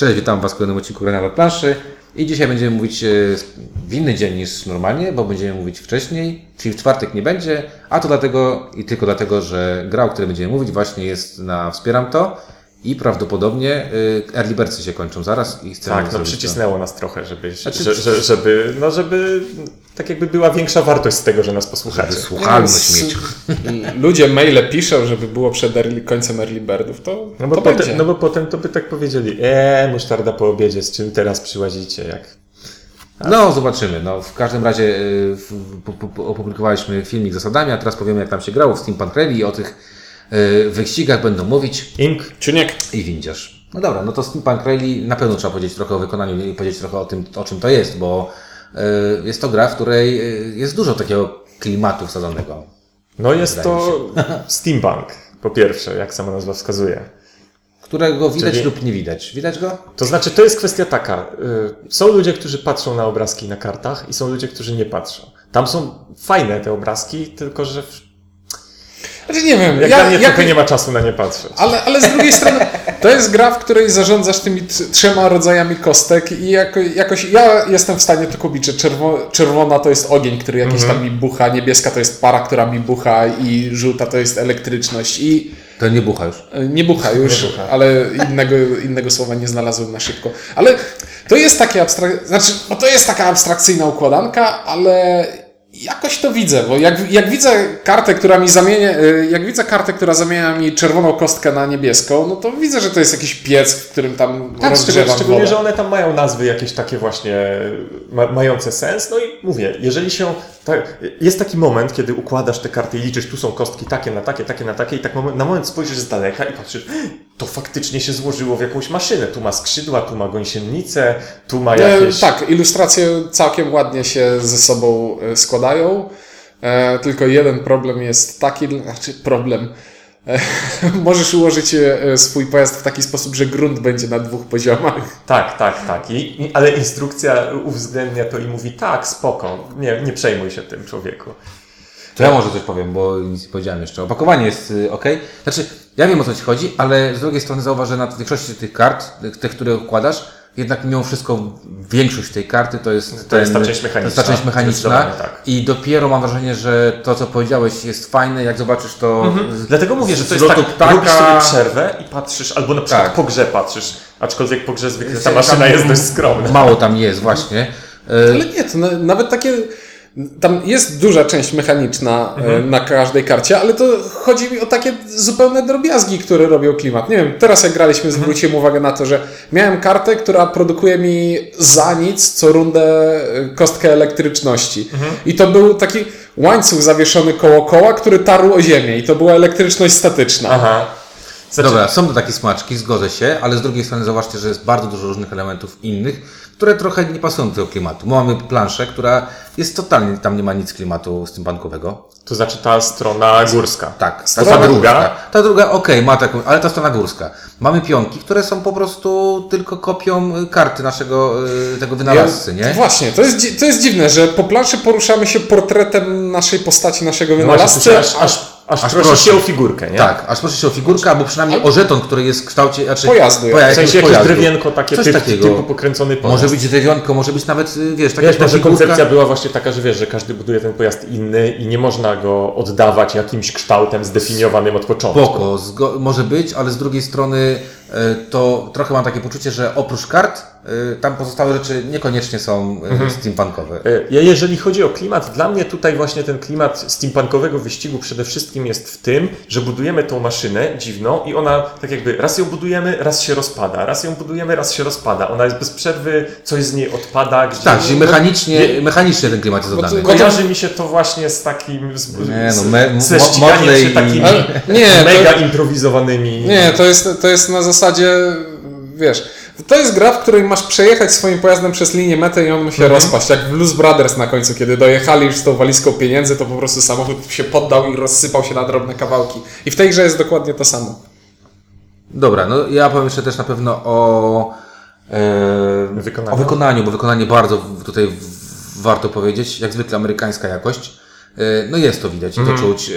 Cześć, witam Was w kolejnym odcinku Grania na planszy. I dzisiaj będziemy mówić e, w inny dzień niż normalnie, bo będziemy mówić wcześniej, czyli w czwartek nie będzie, a to dlatego i tylko dlatego, że gra, o której będziemy mówić właśnie jest na Wspieram To i prawdopodobnie e, early birdsy się kończą zaraz i chcemy Tak, no zrobić to. przycisnęło nas trochę, żeby, Znaczy- że, że, żeby, no żeby tak jakby była większa wartość z tego, że nas posłuchacie. Słuchalność Nie, mieć. Ludzie maile piszą, żeby było przed early, końcem early birdów, to, No bo, to potem, będzie. no bo potem to by tak powiedzieli, eee, musztarda po obiedzie, z czym teraz przyłazicie, jak... No, zobaczymy. No, w każdym razie po- opublikowaliśmy filmik z zasadami, a teraz powiemy, jak tam się grało w Steampunk Rally i o tych wyścigach będą mówić. Ink, Ciuniek, i windziarz. No dobra, no to Steampunk Rally na pewno trzeba powiedzieć trochę o wykonaniu i powiedzieć trochę o tym, o czym to jest, bo y, jest to gra, w której y, jest dużo takiego klimatu wsadzonego. no jest to steampunk, po pierwsze, jak sama nazwa wskazuje. Którego widać Czyli- lub nie widać. Widać go? To znaczy, to jest kwestia taka. y, Są ludzie, którzy patrzą na obrazki na kartach i są ludzie, którzy nie patrzą. Tam są fajne te obrazki, tylko że w- znaczy nie wiem, jak ja, dla mnie jak, trochę nie ma czasu na nie patrzeć. ale, ale z drugiej strony to jest gra, w której zarządzasz tymi tr- trzema rodzajami kostek i jako, jakoś ja jestem w stanie to kupić, że czerwo, czerwona to jest ogień, który jakiś Mhm. tam mi bucha, niebieska to jest para, która mi bucha i żółta to jest elektryczność i To nie bucha już. E, Nie bucha już, Nie bucha. ale innego, innego słowa nie znalazłem na szybko. Ale to jest takie abstrak... znaczy, no to jest taka abstrakcyjna układanka, ale jakoś to widzę, bo jak, jak widzę kartę, która mi zamienia, e, jak widzę kartę, która zamienia mi czerwoną kostkę na niebieską, no to widzę, że to jest jakiś piec, w którym tam Tak, szczególnie, rozgrzewam szczególnie wodę. że one tam mają nazwy jakieś takie właśnie ma, mające sens. No i mówię, jeżeli się. Tak, jest taki moment, kiedy układasz te karty i liczysz, tu są kostki takie na takie, takie na takie, i tak moment, na moment spojrzysz z daleka i patrzysz, to faktycznie się złożyło w jakąś maszynę. Tu ma skrzydła, tu ma gąsienicę, tu ma E, jakieś. Tak, ilustracje całkiem ładnie się ze sobą e, składają. E, tylko jeden problem jest taki, znaczy problem. E, możesz ułożyć e, swój pojazd w taki sposób, że grunt będzie na dwóch poziomach. Tak, tak, tak. I, ale instrukcja uwzględnia to i mówi, tak, spoko, nie, nie przejmuj się tym człowieku. To ja może coś powiem, bo nic nie powiedziałem jeszcze. Opakowanie jest y, ok. Znaczy, ja wiem o co Ci chodzi, ale z drugiej strony zauważ, że na większości tych kart, tych które układasz, jednak mimo wszystko większość tej karty to jest, To jest ten- ta część jest mechaniczna. ta część mechaniczna. Tak. I dopiero mam wrażenie, że to co powiedziałeś jest fajne, jak zobaczysz to z- Dlatego mówię, że to jest tak, ptaka- robisz sobie przerwę i patrzysz, albo na przykład Tak. po grze patrzysz, aczkolwiek po grze zwykle ta Tam maszyna jest dość skromna. Mało tam jest, właśnie. Ale nie, to na, nawet takie. Tam jest duża część mechaniczna e, na każdej karcie, ale to chodzi mi o takie zupełne drobiazgi, które robią klimat. Nie wiem, teraz jak graliśmy, zwróciłem uwagę na to, że miałem kartę, która produkuje mi za nic co rundę e, kostkę elektryczności. I to był taki łańcuch zawieszony koło koła, który tarł o ziemię i to była elektryczność statyczna. Aha. Znaczy, Dobra, są to takie smaczki, zgodzę się, ale z drugiej strony zobaczcie, że jest bardzo dużo różnych elementów innych, które trochę nie pasują do tego klimatu. Bo mamy planszę, która jest totalnie, tam nie ma nic klimatu steampunkowego. To znaczy ta strona górska. Tak, ta Ta strona druga? górska. Ta druga, okej, ma taką, ale ta strona górska. Mamy pionki, które są po prostu tylko kopią karty naszego, y, tego wynalazcy, nie? Właśnie, to jest, to jest dziwne, że po planszy poruszamy się portretem naszej postaci, naszego No właśnie, wynalazcy, aż, aż, aż, aż prosi prosi. się o figurkę, nie? Tak, aż proszę się o figurkę, albo przynajmniej o żeton, który jest w kształcie, znaczy, Pojazdu, poja- W sensie jakieś pojazdu. drewienko takie Coś typ, takiego. typu pokręcony pojazd. Może być drewionko, może być nawet, y, wiesz, taka Wiesz, ta figurka. koncepcja była właśnie taka, że wiesz, że każdy buduje ten pojazd inny i nie można go oddawać jakimś kształtem zdefiniowanym od początku. Spoko, może być, ale z drugiej strony e, to trochę mam takie poczucie, że oprócz kart, tam pozostałe rzeczy niekoniecznie są e, steampunkowe. E, Ja, jeżeli chodzi o klimat, dla mnie tutaj właśnie ten klimat steampunkowego wyścigu przede wszystkim jest w tym, że budujemy tą maszynę dziwną i ona tak jakby raz ją budujemy, raz się rozpada, raz ją budujemy, raz się rozpada. Ona jest bez przerwy, coś z niej odpada, gdzie... Tak, czyli mechanicznie, nie- mechanicznie ten klimat jest to- oddany. to- Kojarzy mi się to właśnie z takim... Z, Nie, no, z, me- ze ściganiem się i- takimi nie, to- mega improwizowanymi... Nie, to jest, to jest na zasadzie, wiesz, to jest gra, w której masz przejechać swoim pojazdem przez linię metę i on musi się rozpaść. Jak w Blues Brothers na końcu, kiedy dojechali już z tą walizką pieniędzy, to po prostu samochód się poddał i rozsypał się na drobne kawałki. I w tej grze jest dokładnie to samo. Dobra, no ja powiem jeszcze też na pewno o, e, Wykonaniu? o wykonaniu, bo wykonanie bardzo tutaj w- warto powiedzieć, jak zwykle amerykańska jakość. E, No jest to widać i Mhm. to czuć. E,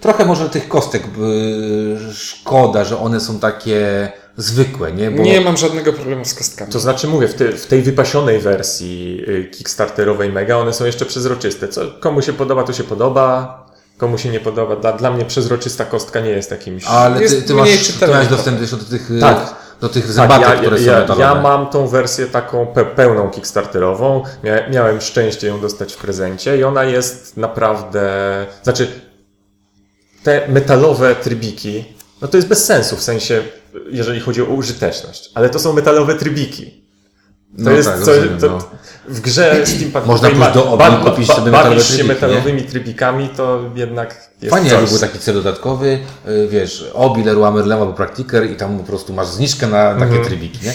Trochę może tych kostek e, szkoda, że one są takie zwykłe, nie? Bo Nie mam żadnego problemu z kostkami. To znaczy, mówię, w, te, w tej wypasionej wersji y, Kickstarterowej Mega one są jeszcze przezroczyste. Co komu się podoba, to się podoba. Komu się nie podoba. Dla, dla mnie przezroczysta kostka nie jest jakimś. Ale ty, Jest ty, mniej masz, ty trochę. dostęp jeszcze do tych, Tak. do tych Tak, zębatek, ja, które są ja, metalowe. ja mam tą wersję taką pe pełną Kickstarterową. Mia miałem szczęście ją dostać w prezencie i ona jest naprawdę. Znaczy, te metalowe trybiki, no to jest bez sensu w sensie, jeżeli chodzi o użyteczność, ale to są metalowe trybiki. To No jest tak, co, rozumiem, to, no. w grze steampunkowej Można pójść ma- do ba- kupić ba- metalowe się trybiki, nie? metalowymi trybikami, to jednak jest Fajnie, coś. jakby był taki cel dodatkowy, y, wiesz, Obi, Leroy Merlin albo Practiker i tam po prostu masz zniżkę na takie Mhm. trybiki, nie?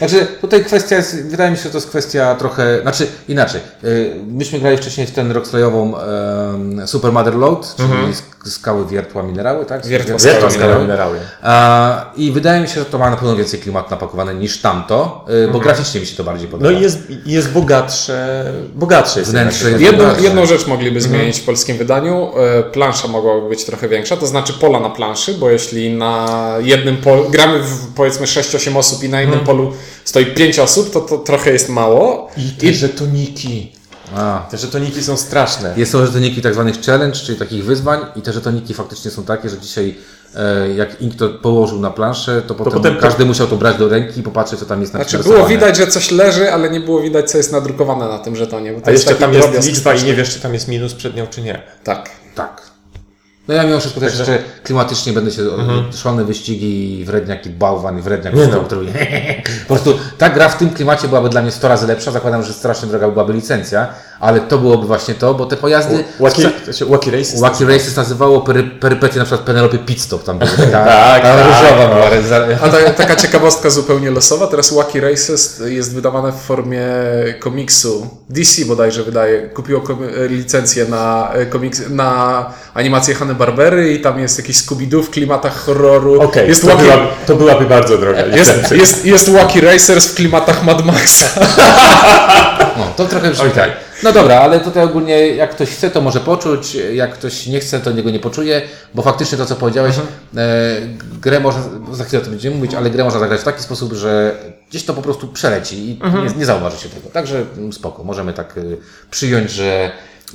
Także tutaj kwestia jest, wydaje mi się, że to jest kwestia trochę, znaczy inaczej. y, Myśmy grali wcześniej w ten rockslejową um, Super Mother Load, czyli Mhm. sk- skały, wiertła, minerały, tak? Wiertła, Wielką Skała, skalę minerały. I wydaje mi się, że to ma na pewno więcej klimatu napakowane niż tamto, y, bo graficznie mi się to bardziej podoba. No i jest, jest bogatsze, bogatsze jest Wnętrze jest- Jedną, Dobrze. jedną rzecz mogliby zmienić w polskim wydaniu. E, Plansza mogłaby być trochę większa, to znaczy pola na planszy, bo jeśli na jednym polu, gramy w powiedzmy 6-8 osób i na jednym polu stoi 5 osób, to to trochę jest mało. I te żetoniki. A, Te żetoniki są straszne. Jest to żetoniki tak zwanych challenge, czyli takich wyzwań i te żetoniki faktycznie są takie, że dzisiaj e, jak Ink to położył na planszę, to potem, potem- każdy musiał to brać do ręki i popatrzeć, co tam jest Znaczy narysowane. było widać, że coś leży, ale nie było widać, co jest nadrukowane na tym żetonie. Bo to A jeszcze taki tam jest liczba i nie wiesz, czy tam jest minus przed nią, czy nie. Tak. Tak. No ja mimo wszystko też Także- jeszcze klimatycznie będę się mhm. szalone wyścigi wredniak i bałwan i wredniak Nie no. który Po prostu ta gra w tym klimacie byłaby dla mnie 100 razy lepsza. Zakładam, że strasznie droga byłaby licencja, ale to byłoby właśnie to, bo te pojazdy... Wacky, Races? Wacky Races nazywało pery, perypetie na przykład Penelope Pitstop tam była. Taka, Tak, ta tak. różowa była. A ta, taka ciekawostka zupełnie losowa. Teraz Wacky Races jest wydawane w formie komiksu. DC bodajże wydaje. Kupiło licencję na, e, komiks, na animację Barbery i tam jest jakiś Scooby-Doo w klimatach horroru. Okej, jest, to, Wacky, była, to byłaby bardzo droga jest, jest, jest Wacky Racers w klimatach Mad Maxa. No, to trochę brzmi tak. No dobra, ale tutaj ogólnie jak ktoś chce, to może poczuć, jak ktoś nie chce, to niego nie poczuje, bo faktycznie to, co powiedziałeś, e, grę można, za chwilę o tym będziemy mówić, ale grę można zagrać w taki sposób, że gdzieś to po prostu przeleci i nie, nie zauważy się tego. Także spoko, możemy tak y, przyjąć, że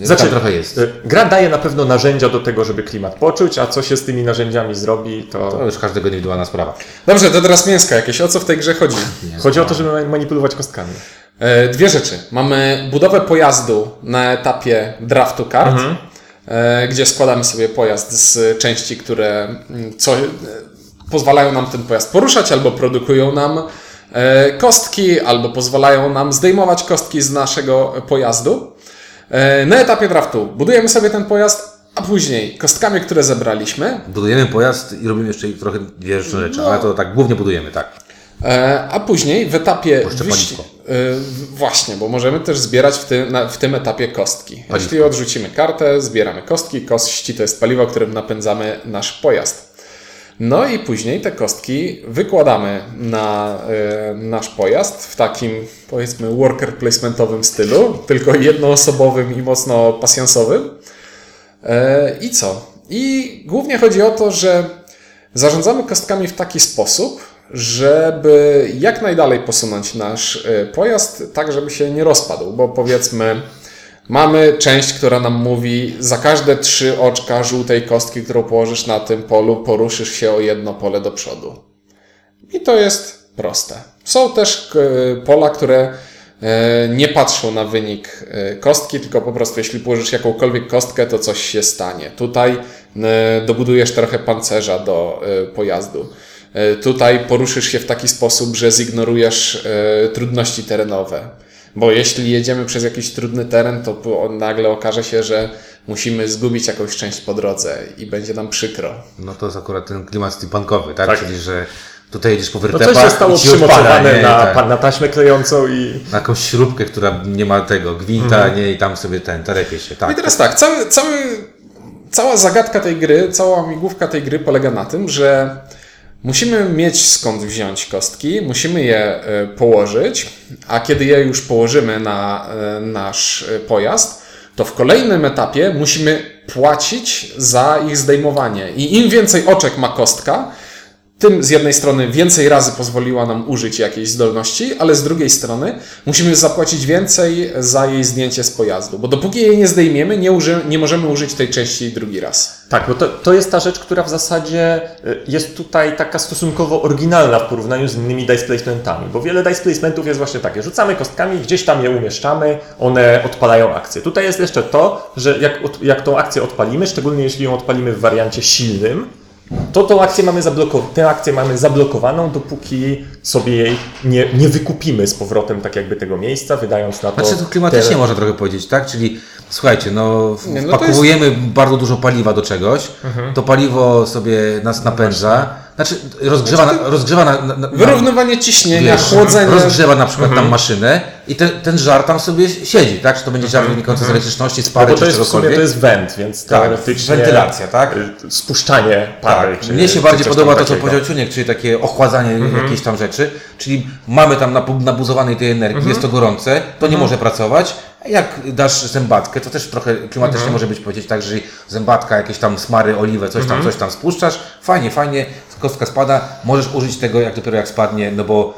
znaczy, tam trochę jest. y, Gra daje na pewno narzędzia do tego, żeby klimat poczuć, a co się z tymi narzędziami zrobi, to... To już każdego indywidualna sprawa. Dobrze, to teraz mięska jakieś. O co w tej grze chodzi? Chodzi o to, żeby manipulować kostkami. E, Dwie rzeczy. Mamy budowę pojazdu na etapie draftu kart, e, gdzie składamy sobie pojazd z części, które mm, co, e, pozwalają nam ten pojazd poruszać, albo produkują nam kostki, albo pozwalają nam zdejmować kostki z naszego pojazdu. E, Na etapie draftu budujemy sobie ten pojazd, a później kostkami, które zebraliśmy, Budujemy pojazd i robimy jeszcze trochę dwie rzeczy, No. ale to tak głównie budujemy, tak. E, A później w etapie Puszczę wyś- paliwko. e, Właśnie, bo możemy też zbierać w tym, na, w tym etapie kostki. Jeśli odrzucimy kartę, zbieramy kostki. Kości to jest paliwo, którym napędzamy nasz pojazd. No i później te kostki wykładamy na e, nasz pojazd w takim, powiedzmy, worker placementowym stylu, tylko jednoosobowym i mocno pasjansowym. E, I co? I głównie chodzi o to, że zarządzamy kostkami w taki sposób, żeby jak najdalej posunąć nasz e, pojazd, tak żeby się nie rozpadł, bo powiedzmy, mamy część, która nam mówi, za każde trzy oczka żółtej kostki, którą położysz na tym polu, poruszysz się o jedno pole do przodu. I to jest proste. Są też e, pola, które e, nie patrzą na wynik e, kostki, tylko po prostu jeśli położysz jakąkolwiek kostkę, to coś się stanie. Tutaj dobudujesz trochę pancerza do pojazdu. Tutaj poruszysz się w taki sposób, że zignorujesz trudności terenowe. Bo jeśli jedziemy przez jakiś trudny teren, to nagle okaże się, że musimy zgubić jakąś część po drodze i będzie nam przykro. No to jest akurat ten klimat steampunkowy, tak? Tak. Czyli, że tutaj jedziesz po No wyrtepach coś zostało przymocowane na, tak. na taśmę klejącą i... na jakąś śrubkę, która nie ma tego gwinta, Mhm. nie? I tam sobie ten, telepie się, No tak. i teraz tak, cały, cały, cała zagadka tej gry, cała migłówka tej gry polega na tym, że musimy mieć skąd wziąć kostki, musimy je e, położyć, a kiedy je już położymy na e, nasz e, pojazd, to w kolejnym etapie musimy płacić za ich zdejmowanie. I im więcej oczek ma kostka, tym z jednej strony więcej razy pozwoliła nam użyć jakiejś zdolności, ale z drugiej strony musimy zapłacić więcej za jej zdjęcie z pojazdu, bo dopóki jej nie zdejmiemy, nie, uży, nie możemy użyć tej części drugi raz. Tak, bo to, to jest ta rzecz, która w zasadzie y, jest tutaj taka stosunkowo oryginalna w porównaniu z innymi dice placementami, bo wiele dice placementów jest właśnie takie, rzucamy kostkami, gdzieś tam je umieszczamy, one odpalają akcję. Tutaj jest jeszcze to, że jak, jak tą akcję odpalimy, szczególnie jeśli ją odpalimy w wariancie silnym, to tą akcję mamy, zabloko- tę akcję mamy zablokowaną, dopóki sobie jej nie, nie wykupimy z powrotem tak jakby tego miejsca, wydając na to... Znaczy to klimatycznie te- można trochę powiedzieć, tak? Czyli słuchajcie, no, w- Nie, no wpakowujemy bardzo dużo paliwa do czegoś, to paliwo sobie nas napędza, znaczy rozgrzewa, na, rozgrzewa na, na, na, Wyrównywanie ciśnienia, wiesz, chłodzenie. rozgrzewa na przykład tam maszynę i ten, ten żar tam sobie siedzi, tak? Czy to będzie żar wynikający z elektryczności, z No pary, bo to czy jest czegokolwiek. to jest węd, więc Tak, teoretycznie... wentylacja, tak? y, Spuszczanie pary. Tak, czy- mnie się czy bardziej podoba to, co powiedział Ciuniek, czyli takie ochładzanie Mhm. jakiejś tam rzeczy, czyli mamy tam nabu- nabuzowanej tej energii, Mhm. jest to gorące, to nie może pracować, a jak dasz zębatkę, to też trochę klimatycznie Mhm. może być powiedzieć tak, że zębatka, jakieś tam smary, oliwę, coś Mhm. tam, coś tam spuszczasz, fajnie, fajnie, kostka spada, możesz użyć tego jak dopiero jak spadnie, no bo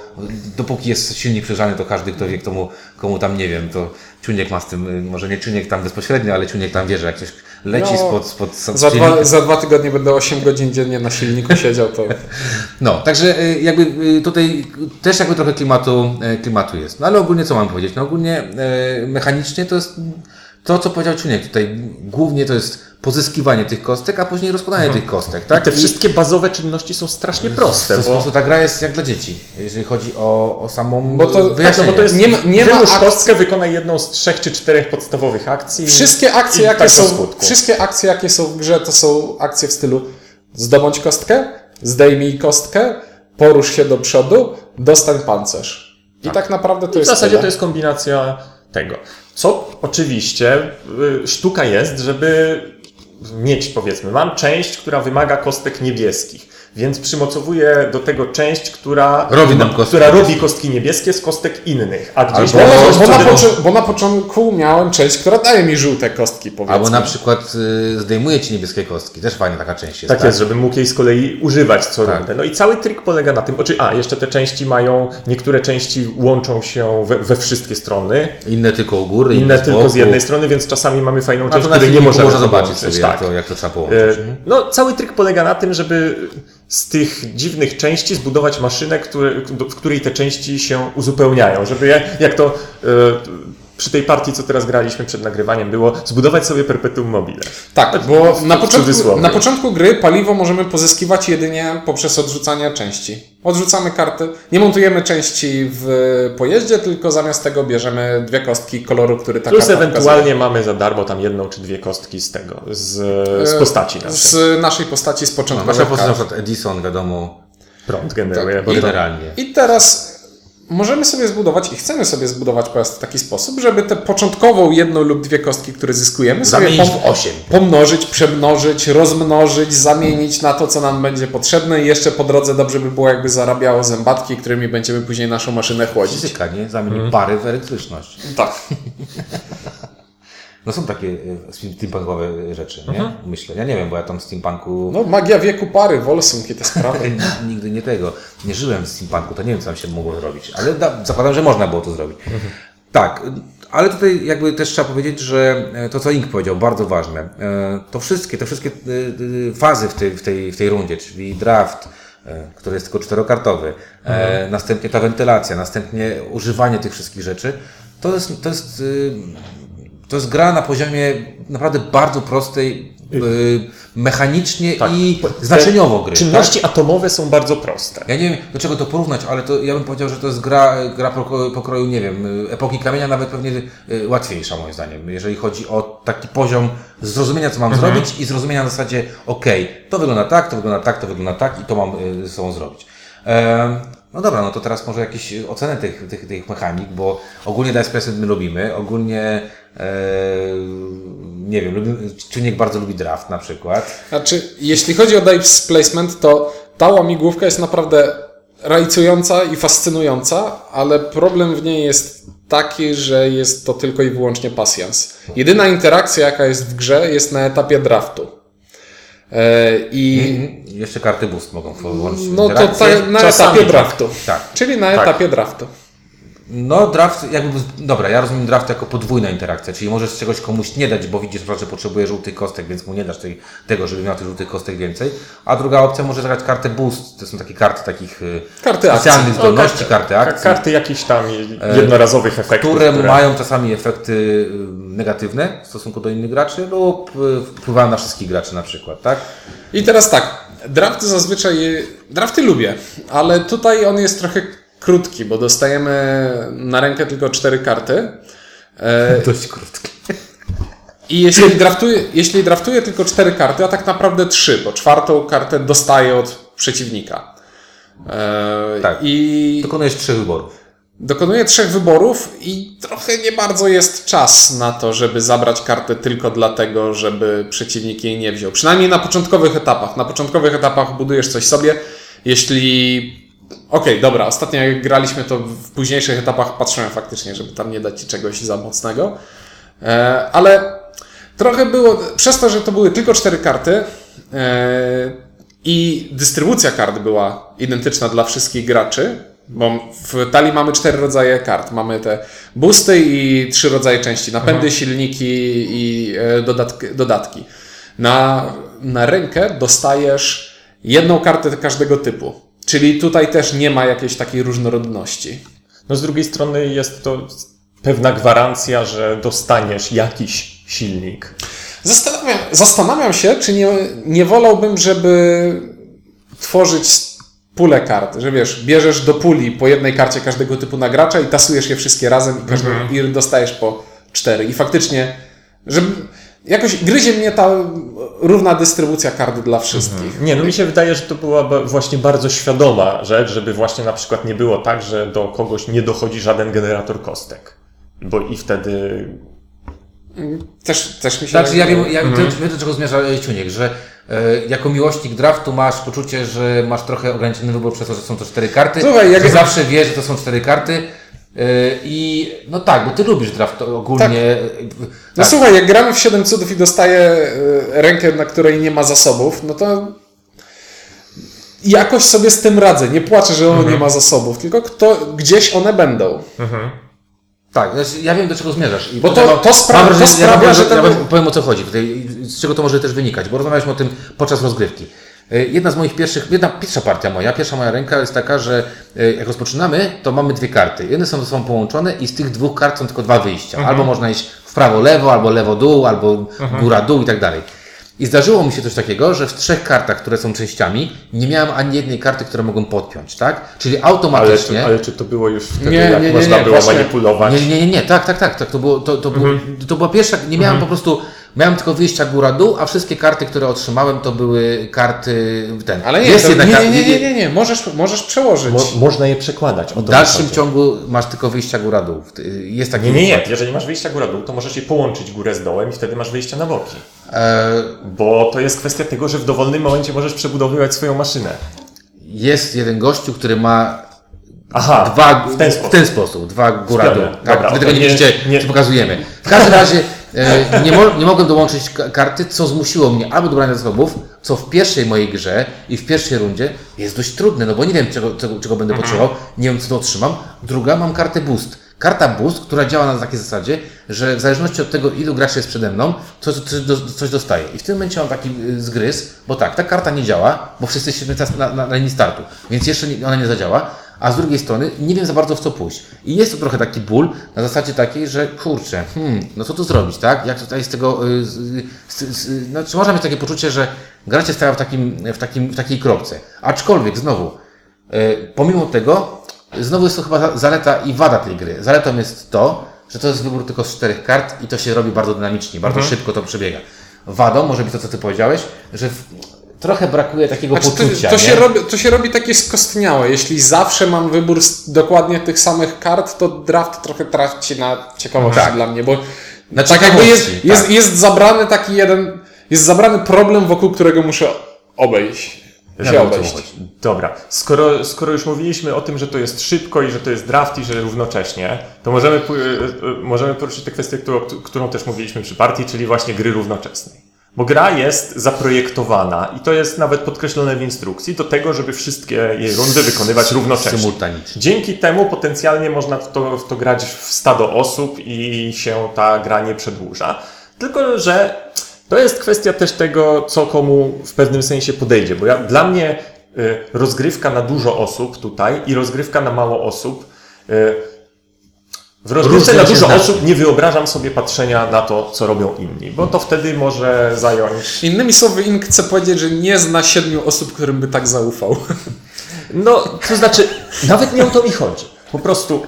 dopóki jest silnik przygrzany, to każdy, kto wie, komu, komu tam, nie wiem, to Ciuniek ma z tym, może nie Ciuniek tam bezpośrednio, ale Ciuniek tam wie, że jak coś leci No, spod, spod, spod Za dwa, za dwa tygodnie będę 8 godzin dziennie na silniku siedział, to No, także y, jakby y, tutaj też jakby trochę klimatu, y, klimatu jest. No ale ogólnie co mam powiedzieć? No ogólnie mechanicznie to jest to, co powiedział Czuniek. Tutaj głównie to jest pozyskiwanie tych kostek, a później rozkładanie tych kostek, tak? Te I wszystkie bazowe czynności są strasznie proste, w bo... po prostu ta gra jest jak dla dzieci, jeżeli chodzi o, o samą Bo to- tak, no wyjaśnienie. bo to jest, Nie ma- nie ma akcji- kostkę, wykonaj jedną z trzech czy czterech podstawowych akcji. Wszystkie akcje, i jakie tak do są, wszystkie akcje, jakie są w grze, to są akcje w stylu zdobądź kostkę, zdejmij kostkę, porusz się do przodu, dostań pancerz. I tak, naprawdę to I w jest zasadzie tyle. to jest kombinacja tego. Co oczywiście y, sztuka jest, żeby mieć, powiedzmy, mam część, która wymaga kostek niebieskich, więc przymocowuję do tego część, która Robi nam kostki która niebieskie. robi kostki niebieskie z kostek innych, a gdzieś Albo- Bo, coś, bo, na poczy- bo na początku miałem część, która daje mi żółte kostki, powiedzmy. Albo na przykład y, zdejmuje Ci niebieskie kostki, też fajna taka część jest. Tak jest, żebym mógł jej z kolei używać co Tak. rundę. No i cały trik polega na tym, oczy, a jeszcze te części mają, niektóre części łączą się we, we wszystkie strony, Inne tylko u góry, inne z tylko z jednej strony, więc czasami mamy fajną A część, której nie możemy można zobaczyć połączyć. sobie, tak. jak, to, jak to trzeba połączyć. E, No, cały trik polega na tym, żeby z tych dziwnych części zbudować maszynę, które, w której te części się uzupełniają. Żeby jak to e, przy tej partii, co teraz graliśmy przed nagrywaniem, było zbudować sobie perpetuum mobile. Tak, bo w na początku, na początku gry paliwo możemy pozyskiwać jedynie poprzez odrzucanie części. Odrzucamy karty, nie montujemy części w pojeździe, tylko zamiast tego bierzemy dwie kostki koloru, który ta Plus karta ewentualnie mamy za darmo tam jedną czy dwie kostki z tego, z, z pokazuje. postaci naszej. Z naszej postaci z No, początku. nasza postać na przykład Edison, wiadomo, Prąd generuje. Tak, bo to- generalnie. I teraz możemy sobie zbudować i chcemy sobie zbudować pojazd w taki sposób, żeby tę początkową jedną lub dwie kostki, które zyskujemy, sobie pom- pomnożyć, przemnożyć, rozmnożyć, zamienić na to, co nam będzie potrzebne i jeszcze po drodze dobrze by było, jakby zarabiało zębatki, którymi będziemy później naszą maszynę chłodzić. Fizyka, nie? Zamieni pary w elektryczność. Tak. No są takie e, steampunkowe rzeczy, nie? Myślę. Ja nie wiem, bo ja tam w steampunku No, magia wieku pary, Wolsung i te sprawy. Nigdy nie tego. Nie żyłem w steampunku, to nie wiem, co tam się mogło zrobić. Ale da, zakładam, że można było to zrobić. Tak, ale tutaj jakby też trzeba powiedzieć, że e, to, co Ink powiedział, bardzo ważne. E, To wszystkie, te wszystkie e, e, fazy w tej, w tej, w tej rundzie, czyli draft, e, który jest tylko czterokartowy, e, następnie ta wentylacja, następnie używanie tych wszystkich rzeczy, to jest, to jest, to jest gra na poziomie naprawdę bardzo prostej, y, mechanicznie Tak. i znaczeniowo gry. tak? Czynności atomowe są bardzo proste. Ja nie wiem, do czego to porównać, ale to ja bym powiedział, że to jest gra, gra pokroju, nie wiem, epoki kamienia, nawet pewnie y, łatwiejsza moim zdaniem, jeżeli chodzi o taki poziom zrozumienia, co mam Mhm. zrobić i zrozumienia na zasadzie, okej, to wygląda tak, to wygląda tak, to wygląda tak i to mam y, ze sobą zrobić. No dobra, no to teraz może jakieś oceny tych, tych, tych mechanik, bo ogólnie Dice Placement my lubimy, ogólnie e, nie wiem, lubimy, Czuniek bardzo lubi draft na przykład. Znaczy, jeśli chodzi o dice placement, to ta łamigłówka jest naprawdę rajcująca i fascynująca, ale problem w niej jest taki, że jest to tylko i wyłącznie pasjans. Jedyna interakcja, jaka jest w grze, jest na etapie draftu. E, I Mhm. Jeszcze karty boost mogą włączyć no to ta, na etapie tak. draftu. Tak. Czyli na Tak. etapie draftu. No, draft, jakby, dobra, ja rozumiem draft jako podwójna interakcja, czyli możesz czegoś komuś nie dać, bo widzisz, że potrzebuje żółtych kostek, więc mu nie dasz tej, tego, żeby miał tych żółtych kostek więcej. A druga opcja może zagrać kartę boost, to są takie karty takich y, Karty specjalnych akcji. zdolności, karty Ka- akcji, Karty jakichś tam jednorazowych efektów. które, mają czasami efekty y, negatywne w stosunku do innych graczy lub y, wpływają na wszystkich graczy na przykład, tak? I teraz tak, draft zazwyczaj, drafty lubię, ale tutaj on jest trochę krótki, bo dostajemy na rękę tylko cztery karty. E, Dość krótki. I jeśli draftuję, jeśli draftuję tylko cztery karty, a tak naprawdę trzy, bo czwartą kartę dostaję od przeciwnika. E, Tak. I Dokonujesz trzech wyborów. dokonuję trzech wyborów i trochę nie bardzo jest czas na to, żeby zabrać kartę tylko dlatego, żeby przeciwnik jej nie wziął. Przynajmniej na początkowych etapach. Na początkowych etapach budujesz coś sobie. Jeśli. Okej, dobra, ostatnio jak graliśmy, to w późniejszych etapach patrzyłem faktycznie, żeby tam nie dać ci czegoś za mocnego. E, ale trochę było, przez to, że to były tylko cztery karty e, i dystrybucja kart była identyczna dla wszystkich graczy, bo w talii mamy cztery rodzaje kart. Mamy te boosty i trzy rodzaje części, napędy, silniki i e, dodatki. dodatki. Na, na rękę dostajesz jedną kartę każdego typu. Czyli tutaj też nie ma jakiejś takiej różnorodności. No z drugiej strony jest to pewna gwarancja, że dostaniesz jakiś silnik. Zastanawiam, zastanawiam się, czy nie, nie wolałbym, żeby tworzyć pulę kart, że wiesz, bierzesz do puli po jednej karcie każdego typu na gracza i tasujesz je wszystkie razem i, każdy, i dostajesz po cztery. I faktycznie, żeby jakoś gryzie mnie ta równa dystrybucja kart dla wszystkich. Nie, no mi się wydaje, że to była właśnie bardzo świadoma rzecz, żeby właśnie na przykład nie było tak, że do kogoś nie dochodzi żaden generator kostek. Bo i wtedy Też, też mi się Znaczy, ja wiem, ja Mhm. wiem, do czego zmierza Ciuniek, że e, jako miłośnik draftu masz poczucie, że masz trochę ograniczony wybór przez to, że są to cztery karty. Słuchaj, jak- zawsze wiesz, że to są cztery karty. E, I no tak, bo ty lubisz draft ogólnie. No Tak. słuchaj, jak gramy w 7 cudów i dostaję e, rękę, na której nie ma zasobów, no to jakoś sobie z tym radzę. Nie płaczę, że ono nie ma zasobów, tylko kto, gdzieś one będą. Tak, znaczy, ja wiem do czego zmierzasz. I Bo to- to spra- mam to wrażenie- sprawia, ja że że ten- Ja wam powiem o co chodzi, z czego to może też wynikać, bo rozmawialiśmy o tym podczas rozgrywki. E, Jedna z moich pierwszych, jedna pierwsza partia moja, pierwsza moja ręka jest taka, że e, jak rozpoczynamy, to mamy dwie karty. Jedne są ze sobą połączone i z tych dwóch kart są tylko dwa wyjścia. Mhm. Albo można iść w prawo, lewo, albo lewo, dół, albo góra, dół i tak dalej. I zdarzyło mi się coś takiego, że w trzech kartach, które są częściami, nie miałem ani jednej karty, które mogą podpiąć, tak? Czyli ale, automatycznie. czy, ale czy to było już wtedy, Nie, jak nie, nie, można nie, było właśnie- manipulować? Nie, nie, nie, nie, tak, tak, tak, tak. To, było, to, to, było, to była pierwsza, nie miałem po prostu, miałem tylko wyjścia góra-dół, a wszystkie karty, które otrzymałem, to były karty ten. Ale nie, jest to, jedna nie, nie, nie, nie, nie, nie, możesz, możesz przełożyć. Mo, można je przekładać. W dalszym chodzi. ciągu masz tylko wyjścia góra-dół. Jest taki Nie, nie, nie. Jeżeli masz wyjścia góra-dół, to możesz je połączyć górę z dołem i wtedy masz wyjścia na boki. E, Bo to jest kwestia tego, że w dowolnym momencie możesz przebudowywać swoją maszynę. jest jeden gościu, który ma Aha, dwa, w ten w ten sposób dwa. Dobra, Tak, dobra, wy tego nie widzicie, nie- co pokazujemy. W każdym razie nie, mo, nie mogłem dołączyć ka- karty, co zmusiło mnie albo do brania zasobów, co w pierwszej mojej grze i w pierwszej rundzie jest dość trudne, no bo nie wiem, czego, czego, czego będę potrzebował, nie wiem, co to otrzymam. Druga, mam kartę boost. Karta boost, która działa na takiej zasadzie, że w zależności od tego, ilu graczy jest przede mną, coś, coś, do- coś dostaję. I w tym momencie mam taki y, zgryz, bo tak, ta karta nie działa, bo wszyscy jesteśmy na, na, na linii startu, więc jeszcze ona nie zadziała, a z drugiej strony nie wiem za bardzo w co pójść. I jest to trochę taki ból na zasadzie takiej, że kurczę, hmm, no co tu zrobić, tak? Jak tutaj z tego, y, z, z, z, znaczy można mieć takie poczucie, że gracie stają w, takim, w, takim, w takiej kropce. Aczkolwiek znowu, y, pomimo tego, znowu jest to chyba za- zaleta i wada tej gry. Zaletą jest to, że to jest wybór tylko z czterech kart i to się robi bardzo dynamicznie, bardzo szybko to przebiega. Wadą może być to, co ty powiedziałeś, że w, trochę brakuje takiego Znaczy, poczucia. to, to, nie? się robi, to się robi takie skostniałe. Jeśli zawsze mam wybór z dokładnie tych samych kart, to draft trochę traci na ciekawości Tak. dla mnie, bo Na tak jakby jest, ciekawości, jest, tak. jest zabrany taki jeden, jest zabrany problem, wokół którego muszę obejść. Ja obejść. Dobra, skoro, skoro już mówiliśmy o tym, że to jest szybko i że to jest draft i że równocześnie, to możemy, e, e, możemy poruszyć tę kwestię, którą, którą też mówiliśmy przy partii, czyli właśnie gry równoczesnej. Bo gra jest zaprojektowana i to jest nawet podkreślone w instrukcji do tego, żeby wszystkie jej rundy wykonywać równocześnie. Symultanicznie. Dzięki temu potencjalnie można w to, w to grać w stado osób i się ta gra nie przedłuża. Tylko, że to jest kwestia też tego, co komu w pewnym sensie podejdzie. Bo ja, dla mnie y, rozgrywka na dużo osób tutaj i rozgrywka na mało osób. Y, w rozgrywce na dużo osób nie wyobrażam sobie patrzenia na to, co robią inni, bo to wtedy może zająć. Innymi słowy, Ink chce powiedzieć, że nie zna siedmiu osób, którym by tak zaufał. No, to znaczy, nawet nie o to mi chodzi. Po prostu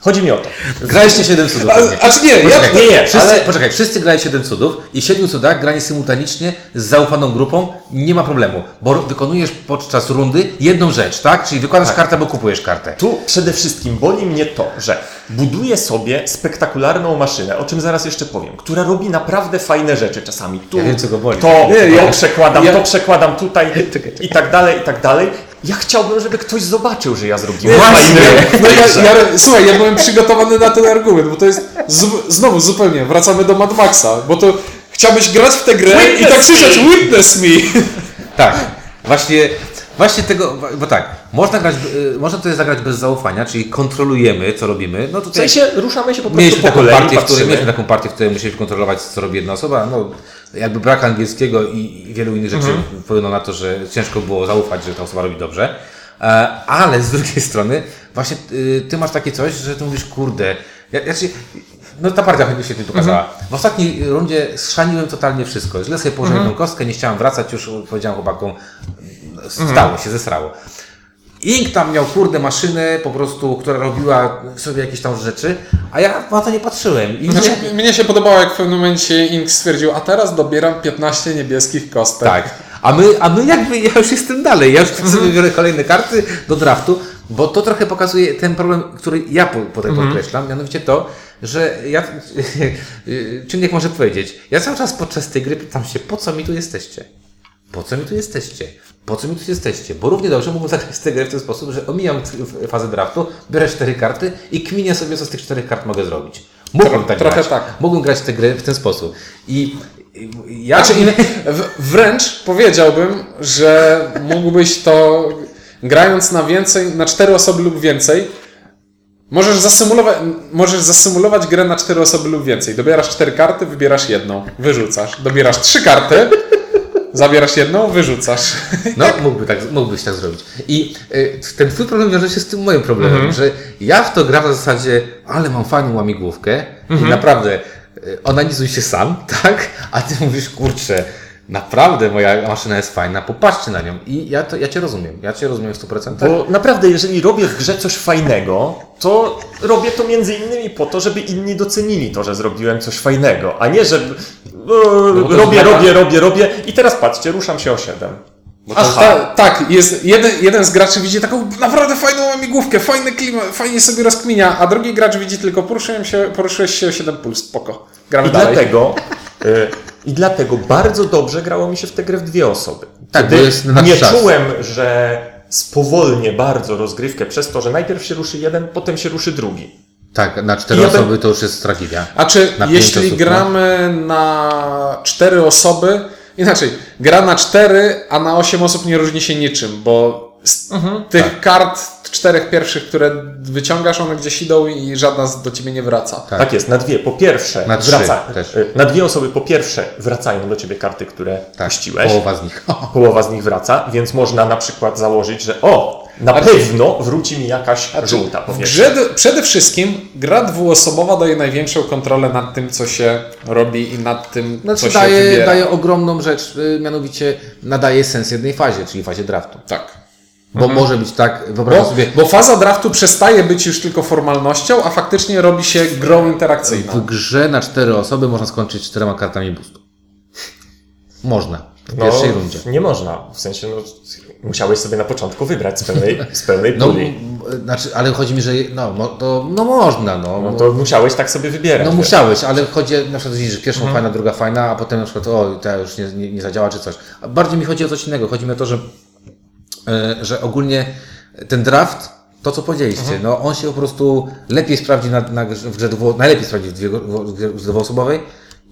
chodzi mi o to. Graliście 7 cudów. A, a czy nie, ja, Poczekaj, nie, nie, wszyscy, ale- poczekaj, wszyscy grają 7 cudów i 7 cudach granie symultanicznie z zaufaną grupą nie ma problemu, bo wykonujesz podczas rundy jedną rzecz, tak? Czyli wykładasz kartę, bo kupujesz kartę. Tu przede wszystkim boli mnie to, że buduję sobie spektakularną maszynę, o czym zaraz jeszcze powiem, która robi naprawdę fajne rzeczy czasami. Tu, Ja wiem, co go boli. To, Nie, to ja- przekładam, ja- to przekładam tutaj i tak dalej, i tak dalej. Ja chciałbym, żeby ktoś zobaczył, że ja zrobiłem Właśnie. fajne No ja, ja, słuchaj, ja byłem przygotowany na ten argument, bo to jest znowu zupełnie, wracamy do Mad Maxa, bo to chciałbyś grać w tę grę i Witness tak me. krzyczeć Witness me! Tak, właśnie, właśnie tego, bo tak, można grać, y, można tutaj zagrać bez zaufania, czyli kontrolujemy, co robimy. No W tutaj sensie ruszamy się po prostu mieliśmy po taką, kolei, partię, w której, mieliśmy taką partię, w której musieliśmy kontrolować, co robi jedna osoba. No, jakby brak angielskiego i, wielu innych rzeczy Mhm. wpłynął na to, że ciężko było zaufać, że ta osoba robi dobrze. E, ale z drugiej strony, właśnie y, ty masz takie coś, że ty mówisz, kurde, ja, ja no ta partia mi się tym pokazała. Mhm. W ostatniej rundzie schrzaniłem totalnie wszystko. Źle sobie położyłem tą kostkę, nie chciałem wracać, już powiedziałem chłopakom, stało się, zesrało. Ink tam miał kurde maszynę po prostu, która robiła sobie jakieś tam rzeczy, a ja na to nie patrzyłem. I Znaczy, mnie się podobało, jak w pewnym momencie Ink stwierdził, a teraz dobieram 15 niebieskich kostek. tak. A my, a my jakby, ja już jestem dalej, ja już sobie biorę kolejne karty do draftu, bo to trochę pokazuje ten problem, który ja po- potem podkreślam, mianowicie to, że ja, czynnik może powiedzieć, ja cały czas podczas tej gry pytam się, po co mi tu jesteście? Po co mi tu jesteście? Po co mi tu jesteście? Bo równie dobrze mógłbym zagrać tę grę w ten sposób, że omijam fazę draftu, biorę cztery karty i kminię sobie, co z tych czterech kart mogę zrobić. Mógłbym Tro- tak trochę grać. tak. Mógłbym grać tę grę w ten sposób. I ja... Znaczy, w, wręcz powiedziałbym, że mógłbyś to grając na więcej, na cztery osoby lub więcej, możesz zasymulować, możesz zasymulować grę na cztery osoby lub więcej. Dobierasz cztery karty, wybierasz jedną, wyrzucasz. Dobierasz trzy karty, zabierasz jedną, wyrzucasz. No, mógłby tak, mógłbyś tak zrobić. I y, ten twój problem wiąże się z tym moim problemem, że ja w to gram w zasadzie, ale mam fajną łamigłówkę i naprawdę y, onanizuj się sam, tak? A ty mówisz, kurczę, naprawdę moja maszyna jest fajna, popatrzcie na nią. I ja, to, ja cię rozumiem, ja cię rozumiem w 100%. Bo naprawdę, jeżeli robię w grze coś fajnego, to robię to między innymi po to, żeby inni docenili to, że zrobiłem coś fajnego, a nie, że e, to robię, robię, robię, robię i teraz patrzcie, ruszam się o 7. Aż ta, tak, jest jeden, jeden z graczy widzi taką naprawdę fajną łamigłówkę, fajny klimat, fajnie sobie rozkminia, a drugi gracz widzi tylko poruszyłem się, poruszyłeś się o 7 puls, spoko. Gramy I dalej. dlatego, I dlatego bardzo dobrze grało mi się w tę grę w dwie osoby. Tak, Kiedy bo jest na nie czas. czułem, że spowolnię bardzo rozgrywkę przez to, że najpierw się ruszy jeden, potem się ruszy drugi. Tak, na cztery Ja osoby to już jest tragedia. A czy Na jeśli osób, no. gramy na cztery osoby, inaczej, gra na cztery, a na osiem osób nie różni się niczym, bo z Mhm. tych Tak. kart czterech pierwszych, które wyciągasz, one gdzieś idą i żadna z- do ciebie nie wraca. Tak. Tak, jest, na dwie. Po pierwsze, Na wraca, też. y, na dwie osoby po pierwsze wracają do ciebie karty, które Tak, puściłeś. połowa z nich. Połowa z nich wraca, więc można na przykład założyć, że o, na pewno wróci mi jakaś żółta, grze przede wszystkim gra dwuosobowa daje największą kontrolę nad tym, co się robi i nad tym, Znaczy co się daje, wybiera. daje ogromną rzecz, y, mianowicie nadaje sens jednej fazie, czyli fazie draftu. Tak. Bo może być tak, wyobraź Bo, sobie, bo faza draftu przestaje być już tylko formalnością, a faktycznie robi się grą interakcyjną. w grze na cztery osoby można skończyć czterema kartami boostu. Można. W No, pierwszej rundzie. Nie można. W sensie, no, musiałeś sobie na początku wybrać z pełnej, z pełnej No, puli. m, znaczy, ale chodzi mi, że no, to, no można, no. No to musiałeś tak sobie wybierać. No musiałeś, ale chodzi na przykład, że pierwszą fajna, druga fajna, a potem na przykład, o, ta już nie, nie, nie zadziała czy coś. A bardziej mi chodzi o coś innego. Chodzi mi o to, że że ogólnie ten draft, to co powiedzieliście, no on się po prostu lepiej sprawdzi na, na, w grze dwu, najlepiej sprawdzi w, dwie, w dwuosobowej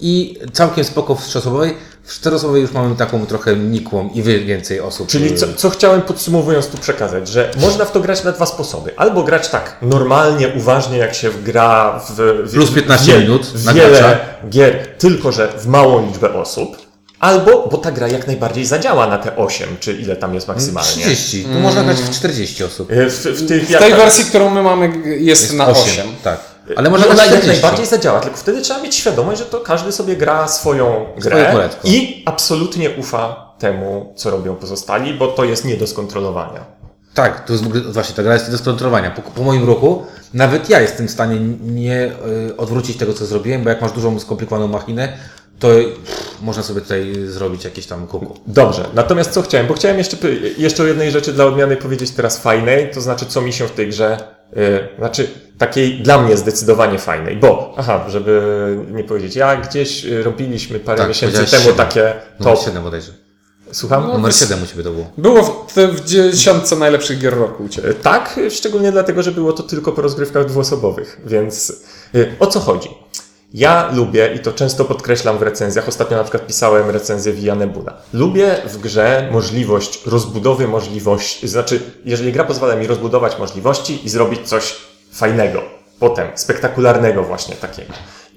i całkiem spoko w trzyosobowej. W czteroosobowej już mamy taką trochę nikłą i wy- więcej osób. Czyli co, co chciałem podsumowując tu przekazać, że można w to grać na dwa sposoby. Albo grać tak normalnie, uważnie, jak się gra w, w Plus 15 wie- minut wiele gracza. gier, tylko że w małą liczbę osób. Albo, bo ta gra jak najbardziej zadziała na te 8, czy ile tam jest maksymalnie. 30. Tu można grać w 40 osób. Y, W, w, tych, W tej wersji, którą my mamy, g- jest, na 8. Tak. Ale można I ona grać w jak 40. najbardziej zadziała, tylko wtedy trzeba mieć świadomość, że to każdy sobie gra swoją grę i absolutnie ufa temu, co robią pozostali, bo to jest nie do skontrolowania. Tak, to jest właśnie ta gra jest do skontrolowania. Po, po moim ruchu nawet ja jestem w stanie nie y, odwrócić tego, co zrobiłem, bo jak masz dużą, skomplikowaną machinę, to pff, można sobie tutaj zrobić jakieś tam kuku. Dobrze, natomiast co chciałem? Bo chciałem jeszcze, jeszcze o jednej rzeczy dla odmiany powiedzieć teraz fajnej, to znaczy co mi się w tej grze, yy, znaczy takiej dla mnie zdecydowanie fajnej, bo, aha, żeby nie powiedzieć, ja gdzieś y, robiliśmy parę Tak, miesięcy temu siedem. takie Numer top, 7 bodajże. słucham? Numer 7 u Ciebie to było. Było w, w dziesiątce najlepszych gier roku u Ciebie. Y, Tak, y, szczególnie dlatego, że było to tylko po rozgrywkach dwuosobowych, więc y, o co chodzi? Ja lubię, i to często podkreślam w recenzjach, ostatnio na przykład pisałem recenzję Via Nebula. Lubię w grze możliwość rozbudowy możliwości, znaczy, jeżeli gra pozwala mi rozbudować możliwości i zrobić coś fajnego, potem spektakularnego właśnie takiego.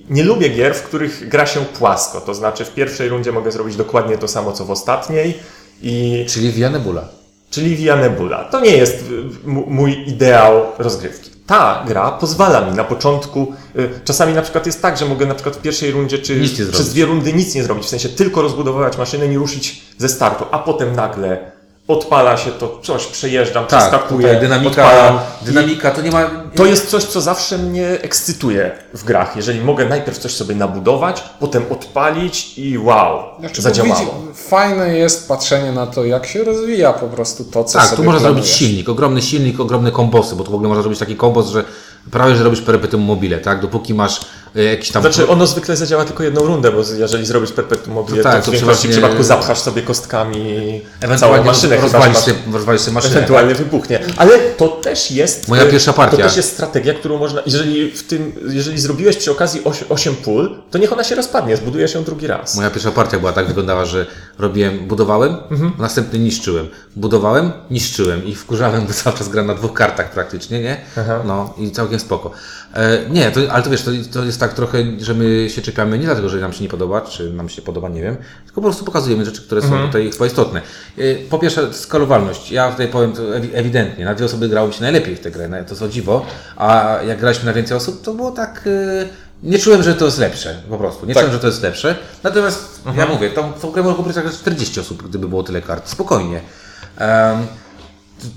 Nie lubię gier, w których gra się płasko, to znaczy w pierwszej rundzie mogę zrobić dokładnie to samo, co w ostatniej i Czyli Via Nebula. czyli Via Nebula. To nie jest mój ideał rozgrywki. Ta gra pozwala mi na początku, y, czasami na przykład jest tak, że mogę na przykład w pierwszej rundzie czy nie przez dwie rundy nic nie zrobić, w sensie tylko rozbudowywać maszynę i ruszyć ze startu, a potem nagle odpala się to coś, przejeżdżam, Tak, przeskakuję, dynamika, odpalam. dynamika to nie ma... To jest coś, co zawsze mnie ekscytuje w grach. Jeżeli mogę najpierw coś sobie nabudować, potem odpalić i wow, Znaczy, zadziałało. widzi- Fajne jest patrzenie na to, jak się rozwija po prostu to, co Tak, sobie tu można zrobić silnik, ogromny silnik, ogromne kombosy, bo tu w ogóle można zrobić taki kombos, że prawie, że robisz perpetuum mobile, tak? Dopóki masz jakiś tam... Znaczy, ono zwykle zadziała tylko jedną rundę, bo jeżeli zrobisz perpetuum mobile, To to, tak, w to większości przeważnie- przypadku zapchasz sobie kostkami całą maszynę, rozwalisz sobie, rozwalisz sobie maszynę. ewentualnie wybuchnie. Ale to też jest... Moja e, pierwsza partia. To też jest strategia, którą można... Jeżeli w tym, jeżeli zrobiłeś przy okazji 8 pól, to niech ona się rozpadnie, zbudujesz ją drugi raz. Moja pierwsza partia była tak wyglądała, że robiłem, budowałem, Mhm. następny niszczyłem. Budowałem, niszczyłem i wkurzałem, bo cały czas gram na dwóch kartach praktycznie, nie? No i całkiem spoko. E, nie, to, ale to wiesz, to, to jest tak trochę, że my się czepiamy nie dlatego, że nam się nie podoba, czy nam się podoba, nie wiem, tylko po prostu pokazujemy rzeczy, które Mhm. są tutaj chyba istotne. E, po pierwsze, skalowalność. Ja tutaj powiem to ewi- ewidentnie, na dwie osoby grało się najlepiej w tę grę, to jest o dziwo, a jak graliśmy na więcej osób, to było tak... E, nie czułem, że to jest lepsze, po prostu. Nie Tak. czułem, że to jest lepsze. Natomiast ja mówię, tą, tą grę mogło być tak 40 osób, gdyby było tyle kart. Spokojnie. Um,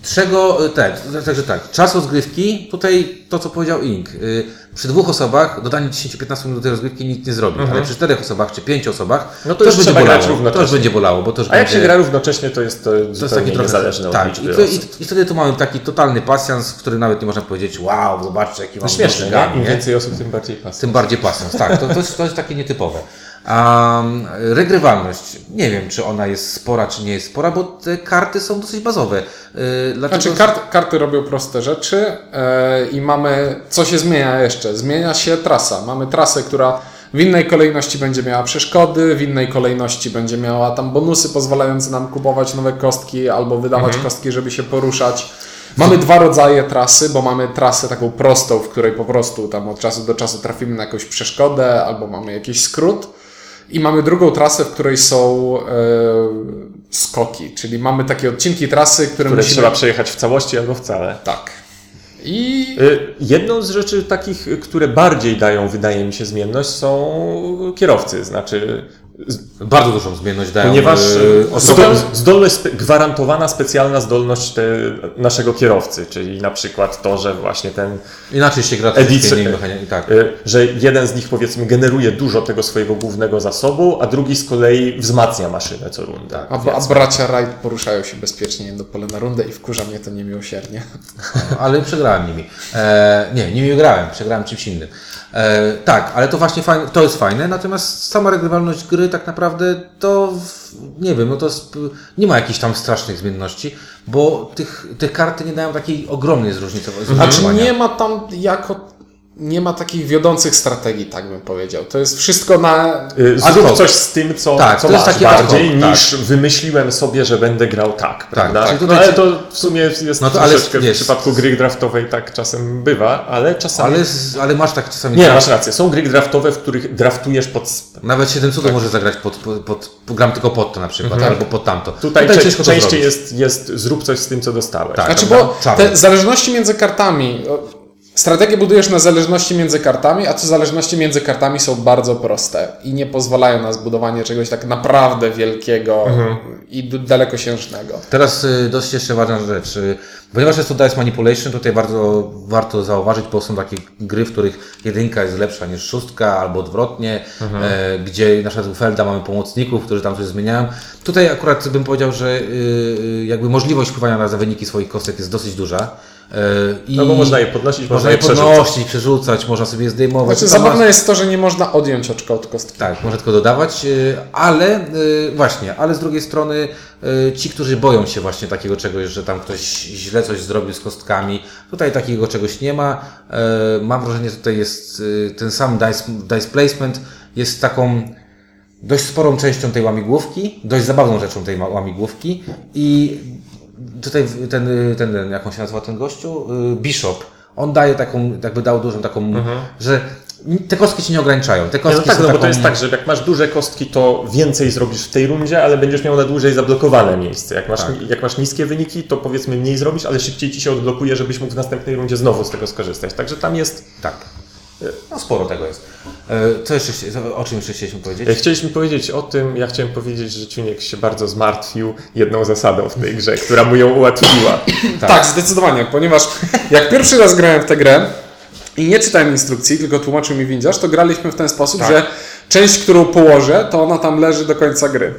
czego, tak, także tak, czas rozgrywki, tutaj to co powiedział Ink. Y, przy dwóch osobach dodanie 10-15 minut tej rozgrywki nic nie zrobi, ale przy czterech osobach czy pięciu osobach No to już będzie bolało. To już będzie bolało, bo to już A jak będzie... się gra równocześnie, to jest to, To jest taki trochę niezależne od tak, liczby i, i. I wtedy tu mamy taki totalny pasjans, w który nawet nie można powiedzieć, wow, zobaczcie jaki No mam nie? gun, Im więcej osób, tym bardziej pasuje. Tym bardziej pasją. Tak, to, to, jest, to jest takie nietypowe. Um, regrywalność. Nie wiem, czy ona jest spora, czy nie jest spora, bo te karty są dosyć bazowe. Yy, dlaczego? Znaczy kart, karty robią proste rzeczy e, i mamy, co się zmienia jeszcze? Zmienia się trasa. Mamy trasę, która w innej kolejności będzie miała przeszkody, w innej kolejności będzie miała tam bonusy pozwalające nam kupować nowe kostki albo wydawać kostki, żeby się poruszać. Mamy dwa rodzaje trasy, bo mamy trasę taką prostą, w której po prostu tam od czasu do czasu trafimy na jakąś przeszkodę albo mamy jakiś skrót. I mamy drugą trasę, w której są e, skoki, czyli mamy takie odcinki trasy, które, które musimy... trzeba przejechać w całości albo wcale. Tak. I Y, Jedną z rzeczy takich, które bardziej dają, wydaje mi się, zmienność są kierowcy. Znaczy, Bardzo dużą zmienność dają ponieważ osoby. zdol, zdolność, gwarantowana specjalna zdolność te, naszego kierowcy, czyli na przykład to, że właśnie ten, Inaczej się gra mechanicznie. Tak. y, że jeden z nich powiedzmy generuje dużo tego swojego głównego zasobu, a drugi z kolei wzmacnia maszynę co rundę. a, a bracia Wright poruszają się bezpiecznie do pola na rundę i wkurza mnie to niemiłosiernie. ale przegrałem nimi. E, nie, nimi grałem, przegrałem czymś innym. E, tak, ale to właśnie fajne, to jest fajne, natomiast sama regrywalność gry tak naprawdę to, nie wiem, no to sp- nie ma jakichś tam strasznych zmienności, bo tych, te karty nie dają takiej ogromnej zróżnicowania. Znaczy nie ma tam jako, nie ma takich wiodących strategii, tak bym powiedział. To jest wszystko na... Y, Zrób coś z tym, co, Tak, co to jest masz takie bardziej tak. niż wymyśliłem sobie, że będę grał tak, prawda? tak. No, Tutaj ale to w sumie jest No to ale troszeczkę wiesz- w przypadku gry draftowej tak czasem bywa, ale czasami... Ale, ale masz tak czasami... Nie, masz rację. Są gry draftowe, w których draftujesz pod... Nawet 7 cudów może zagrać pod, pod, pod, pod, gram tylko pod to na przykład, albo pod tamto. Tutaj, cze- to częściej jest, jest zrób coś z tym, co dostałeś. Tak. Znaczy, prawda? bo Czarny. te zależności między kartami... Strategię budujesz na zależności między kartami, a te zależności między kartami są bardzo proste i nie pozwalają na zbudowanie czegoś tak naprawdę wielkiego i d- dalekosiężnego. Teraz y, dość jeszcze ważna rzecz. y, Ponieważ jest to Dice Manipulation, tutaj bardzo warto zauważyć, bo są takie gry, w których jedynka jest lepsza niż szóstka, albo odwrotnie, e, gdzie na przykład u Felda mamy pomocników, którzy tam coś zmieniają. Tutaj akurat bym powiedział, że y, y, jakby możliwość wpływania na wyniki swoich kostek jest dosyć duża. E, i No bo można je podnosić, można można je je przerzucać. podnosić, przerzucać, można sobie je zdejmować. Znaczy, To ma- zabawne jest to, że nie można odjąć oczka od kostki. tak, może tylko dodawać, y, ale y, właśnie, ale z drugiej strony ci, którzy boją się właśnie takiego czegoś, że tam ktoś źle coś zrobił z kostkami, tutaj takiego czegoś nie ma. Mam wrażenie, że tutaj jest ten sam dice, dice placement jest taką dość sporą częścią tej łamigłówki, dość zabawną rzeczą tej łamigłówki i tutaj ten, y, ten, ten jak on się nazywa ten gościu? Y, Bishop. On daje taką, jakby dał dużą taką, że te kostki ci nie ograniczają. Te Nie, kostki no tak, no bo taką... to jest tak, że jak masz duże kostki, to więcej zrobisz w tej rundzie, ale będziesz miał na dłużej zablokowane miejsce. Jak masz, Tak. jak masz niskie wyniki, to powiedzmy mniej zrobisz, ale szybciej ci się odblokuje, żebyś mógł w następnej rundzie znowu z tego skorzystać. Także tam jest... Tak. No sporo tego jest. E, Co jeszcze, o czym jeszcze chcieliśmy powiedzieć? E, Chcieliśmy powiedzieć o tym, ja chciałem powiedzieć, że Ciuniek się bardzo zmartwił jedną zasadą w tej grze, która mu ją ułatwiła. Tak. zdecydowanie, ponieważ jak pierwszy raz grałem w tę grę i nie czytałem instrukcji, tylko tłumaczył mi windziarz, to graliśmy w ten sposób, Tak. że część, którą położę, to ona tam leży do końca gry.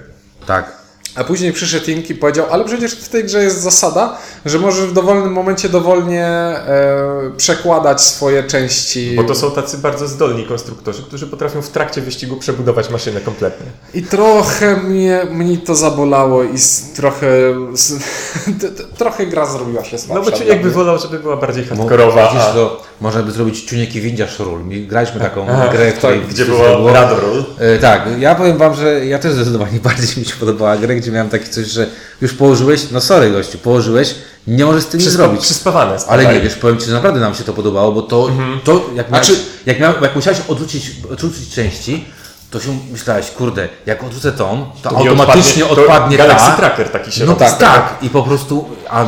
Tak. A później przyszedł Ink i powiedział, ale przecież w tej grze jest zasada, że możesz w dowolnym momencie dowolnie e, przekładać swoje części. Bo to są tacy bardzo zdolni konstruktorzy, którzy potrafią w trakcie wyścigu przebudować maszynę kompletnie. I trochę mnie, mnie to zabolało i z, trochę, z, t, t, trochę gra zrobiła się słabsza. No bo Ciuniek by wolał, żeby była bardziej Mo- hardkorowa, a... to można by zrobić ciuniek i windziarz ról. Mi- Graliśmy taką Aha, grę, w której tak, gdzie wszystko było Radorol. E, Tak, ja powiem wam, że ja też zdecydowanie bardziej mi się podobała grę, gdzie miałem takie coś, że już położyłeś, no sorry gościu, położyłeś, nie możesz z tym nic zrobić. Przyspawane Ale nie, wiesz, powiem Ci, że naprawdę nam się to podobało, bo to, Mhm. to jak, miałeś, Znaczy- jak, miał, jak musiałeś odrzucić, odrzucić części, to się myślałeś, kurde, jak odrzucę tą, to, To automatycznie to odpadnie Galaxy ta. Tracker taki się No robi. tak, tak. I po prostu, a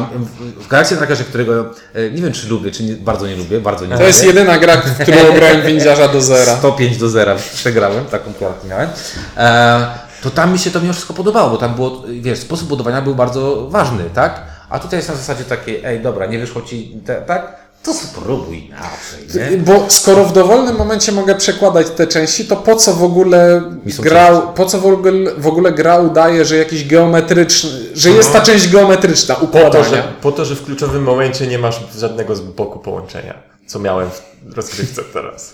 w Galaxy Trackerze, którego e, nie wiem, czy lubię, czy nie, bardzo nie lubię, bardzo nie To lubię. jest jedyna gra, w którą grałem windziarza do zera. 105 do 0 przegrałem, taką kartę miałem. E, to tam mi się to mimo wszystko podobało, bo tam było, wiesz, sposób budowania był bardzo ważny, tak? A tutaj jest na zasadzie takiej, ej, dobra, nie wyszło ci te, tak? To spróbuj inaczej, nie? Bo skoro w dowolnym momencie mogę przekładać te części, to po co w ogóle grał, po co w ogóle, w ogóle gra udaje, że jakiś geometryczny, że jest ta część geometryczna Po to, układania. że, po to, że w kluczowym momencie nie masz żadnego z boku połączenia, co miałem w rozgrywce teraz.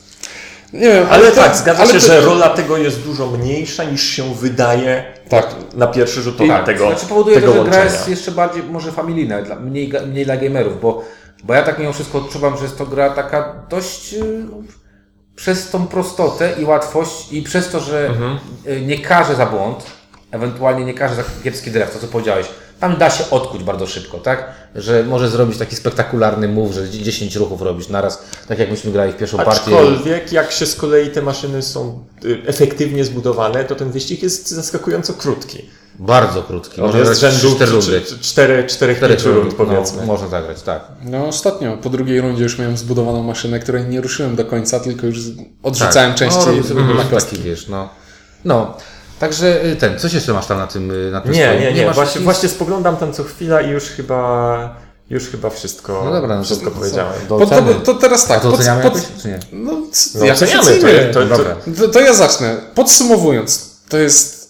Nie wiem, Ale, to- tak, zgadza ale się, to- że rola tego jest dużo mniejsza niż się wydaje Tak. na pierwszy rzut oka Tak, tego, znaczy powoduje tego to, że łączenia. gra jest jeszcze bardziej może familijna, dla, mniej, mniej dla gamerów, bo, bo ja tak mimo wszystko odczuwam, że jest to gra taka dość y, przez tą prostotę i łatwość i przez to, że y, nie każe za błąd, ewentualnie nie każe za kiepski draft, to co powiedziałeś, tam da się odkuć bardzo szybko, tak? Że może zrobić taki spektakularny move, że 10 ruchów robisz naraz, tak jak myśmy grali w pierwszą partię. Aczkolwiek, jak się z kolei te maszyny są y, efektywnie zbudowane, to ten wyścig jest zaskakująco krótki. Bardzo krótki, On może jest rzędu 4 rundy. 4, 4, 5 Cztery rund, powiedzmy. No, można zagrać, tak. No ostatnio, po drugiej rundzie już miałem zbudowaną maszynę, której nie ruszyłem do końca, tylko już odrzucałem części no, na kostki. taki, wiesz, no. No, także y, ten, coś jeszcze masz tam na tym, y, na tym Nie, swoim? nie, nie. masz Właśnie, nic? właśnie spoglądam tam co chwila i już chyba, już chyba wszystko, No dobra, no wszystko to- powiedziałem. do Po, to, oceny. to teraz A tak. to pod- oceniamy pod- jakoś, czy nie? No, No, jakoś oceniamy, to, to, to. To, to ja zacznę. Podsumowując, to jest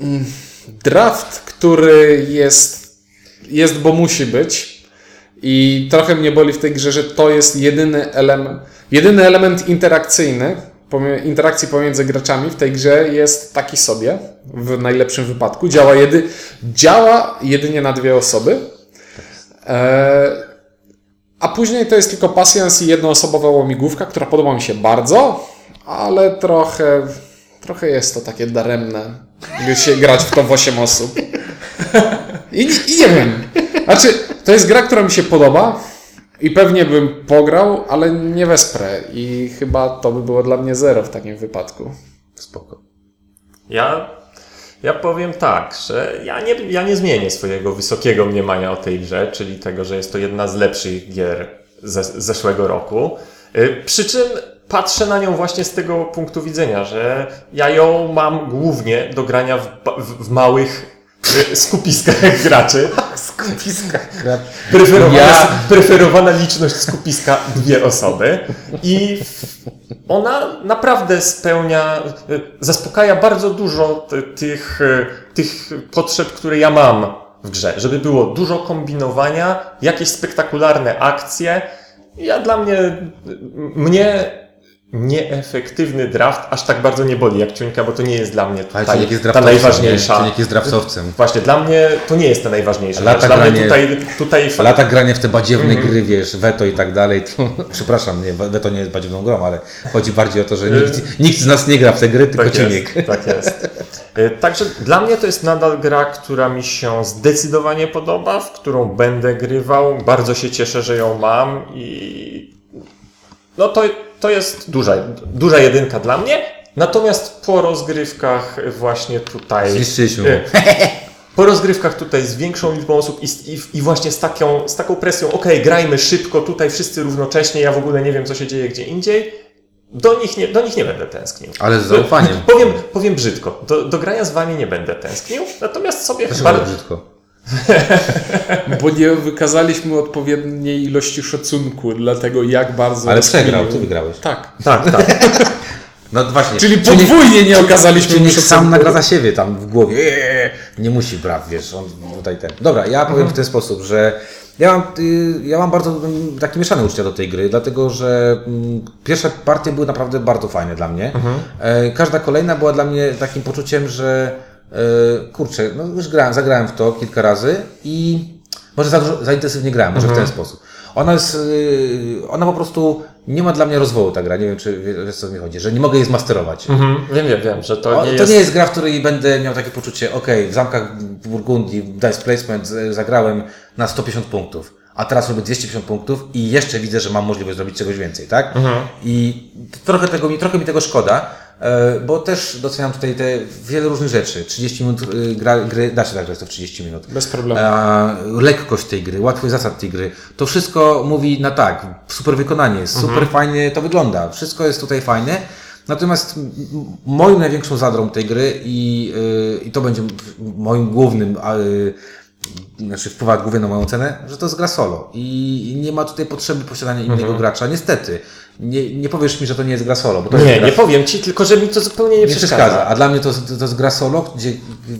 mm, draft, który jest, jest, bo musi być. I trochę mnie boli w tej grze, że to jest jedyny element, jedyny element interakcyjny, interakcji pomiędzy graczami w tej grze jest taki sobie, w najlepszym wypadku. Działa, jedy, działa jedynie na dwie osoby. E, a później to jest tylko pasjans i jednoosobowa łamigłówka, która podoba mi się bardzo, ale trochę, trochę jest to takie daremne, gdy się grać w to w 8 osób. I, I nie wiem. Znaczy, to jest gra, która mi się podoba i pewnie bym pograł, ale nie wesprę. I chyba to by było dla mnie zero w takim wypadku. Spoko. Ja, ja powiem tak, że ja nie, ja nie zmienię swojego wysokiego mniemania o tej grze, czyli tego, że jest to jedna z lepszych gier ze, z zeszłego roku. Y, Przy czym patrzę na nią właśnie z tego punktu widzenia, że ja ją mam głównie do grania w, w, w małych y, skupiskach graczy. Skupiska. Preferowana, Ja- preferowana liczność skupiska dwie osoby i ona naprawdę spełnia, y, zaspokaja bardzo dużo ty- tych, y, tych potrzeb, które ja mam w grze. Żeby było dużo kombinowania, jakieś spektakularne akcje. Ja dla mnie, mnie nieefektywny draft aż tak bardzo nie boli jak Ciuńka, bo to nie jest dla mnie jest ta draftowcem. najważniejsza. jest draftowcem. Właśnie, dla mnie to nie jest ta najważniejsza. Lata. Dla mnie granie- tutaj, tutaj Lata grania w te badziewne Mhm. gry, wiesz, weto i tak dalej, to przepraszam, nie, weto nie jest badziewną grą, ale chodzi bardziej o to, że nikt, nikt z nas nie gra w te gry, tylko tak jest, tak jest. Y, Także dla mnie to jest nadal gra, która mi się zdecydowanie podoba, w którą będę grywał. Bardzo się cieszę, że ją mam i no to, to jest duża, duża jedynka dla mnie. Natomiast po rozgrywkach właśnie tutaj... Zniszczyliśmy mu. Po rozgrywkach tutaj z większą liczbą osób i, i, i właśnie z taką, z taką presją, okej, grajmy szybko, tutaj wszyscy równocześnie, ja w ogóle nie wiem, co się dzieje gdzie indziej, do nich nie, do nich nie będę tęsknił. Ale z zaufaniem. Powiem, powiem brzydko, do, do grania z wami nie będę tęsknił, natomiast sobie bardzo... bardzo brzydko. Bo nie wykazaliśmy odpowiedniej ilości szacunku dla tego, jak bardzo. Ale przegrał, ty wygrałeś. Tak. Tak, tak. No właśnie. Czyli podwójnie nie okazaliśmy Ciuniek szacunku. sam nagra za siebie tam w głowie. Eee, nie musi brać, wiesz, on tutaj ten. Dobra, ja powiem w ten sposób, że ja mam, y, ja mam bardzo mm, takie mieszane uczucia do tej gry, dlatego że mm, pierwsze partie były naprawdę bardzo fajne dla mnie. E, Każda kolejna była dla mnie takim poczuciem, że kurczę, no już grałem, zagrałem w to kilka razy i może za, dużo, za intensywnie grałem, może w ten sposób. Ona jest, y, ona po prostu nie ma dla mnie rozwoju ta gra, nie wiem czy wie- wiesz co mi chodzi, że nie mogę jej zmasterować. Mhm. Wiem, wiem, wiem, że to O, nie to jest... nie jest gra, w której będę miał takie poczucie, ok, w zamkach Burgundii, Dice Placement z- zagrałem na 150 punktów, a teraz robię 250 punktów i jeszcze widzę, że mam możliwość zrobić czegoś więcej, tak? I trochę, tego, mi- trochę mi tego szkoda, e, bo też doceniam tutaj te wiele różnych rzeczy. 30 minut y, gra, gry, da się tak, że jest to w 30 minut. Bez problemu. E, lekkość tej gry, łatwość zasad tej gry, to wszystko mówi na tak, super wykonanie, super fajnie to wygląda, wszystko jest tutaj fajne. Natomiast m- m- moją największą zadrą tej gry i, y, i to będzie moim głównym, y, znaczy wpływa głównie na moją cenę, że to jest gra solo i nie ma tutaj potrzeby posiadania innego gracza. Niestety, nie, nie powiesz mi, że to nie jest gra solo, bo to Nie, gra nie powiem ci, tylko że mi to zupełnie nie, nie przeszkadza. A dla mnie to, to, to jest gra solo, gdzie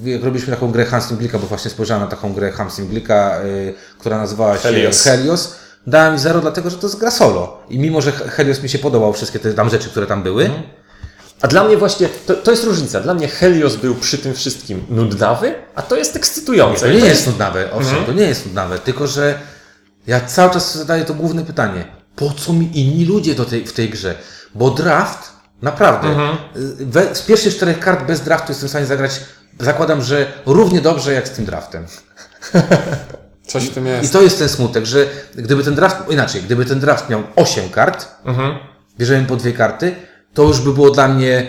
jak robiliśmy taką grę Hans Simglika, bo właśnie spojrzałem na taką grę Hans Simglika, y, która nazywała się Helios. Helios. Dałem zero, dlatego że to jest gra solo. I mimo, że Helios mi się podobał, wszystkie te tam rzeczy, które tam były, A dla mnie właśnie, to, to jest różnica. Dla mnie Helios był przy tym wszystkim nudnawy, a to jest ekscytujące. to nie jest nudnawe, owszem, to nie jest nudnawe, tylko że ja cały czas zadaję to główne pytanie. Po co mi inni ludzie do tej, w tej grze? Bo draft, naprawdę, y, we, z pierwszych czterech kart bez draftu jestem w stanie zagrać, zakładam, że równie dobrze jak z tym draftem. Coś w tym I jest. to jest ten smutek, że gdyby ten draft, inaczej, gdyby ten draft miał 8 kart, bierzemy po dwie karty, to już by było dla mnie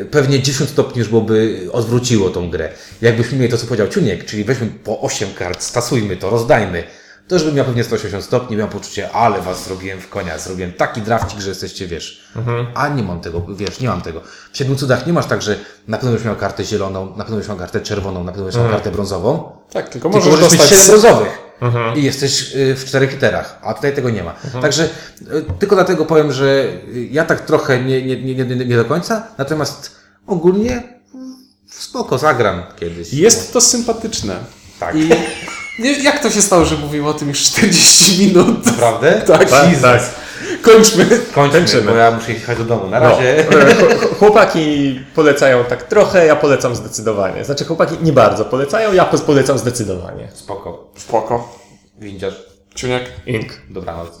e, pewnie 10 stopni już byłoby odwróciło tą grę. Jakbyśmy mieli to, co powiedział Ciuniek, czyli weźmy po 8 kart, stasujmy to, rozdajmy, to już bym miał pewnie 180 stopni, miał poczucie, ale was zrobiłem w konia, zrobiłem taki drafcik, że jesteście, wiesz. A nie mam tego, wiesz, nie mam tego. W Siedmiu Cudach nie masz tak, że na pewno będziesz miał kartę zieloną, na pewno będziesz miał kartę czerwoną, na pewno będziesz miał kartę brązową, Tak, tylko tylko możesz możesz mieć dostać... 7 brązowych i jesteś y, w czterech literach, a tutaj tego nie ma. Także y, tylko dlatego powiem, że y, ja tak trochę nie, nie, nie, nie, nie do końca, natomiast ogólnie mm, spoko, zagram kiedyś. Jest to sympatyczne. Tak. I nie, jak to się stało, że mówimy o tym już 40 minut? Naprawdę? Tak, Tak, tak. Kończmy. Kończmy, Kończymy. bo ja muszę jechać do domu. Na No, razie. e, ch- chłopaki polecają tak trochę, ja polecam zdecydowanie. Znaczy chłopaki nie bardzo polecają, ja polecam zdecydowanie. Spoko. Spoko. Windziarz. Ciuniek. Ink. Dobranoc.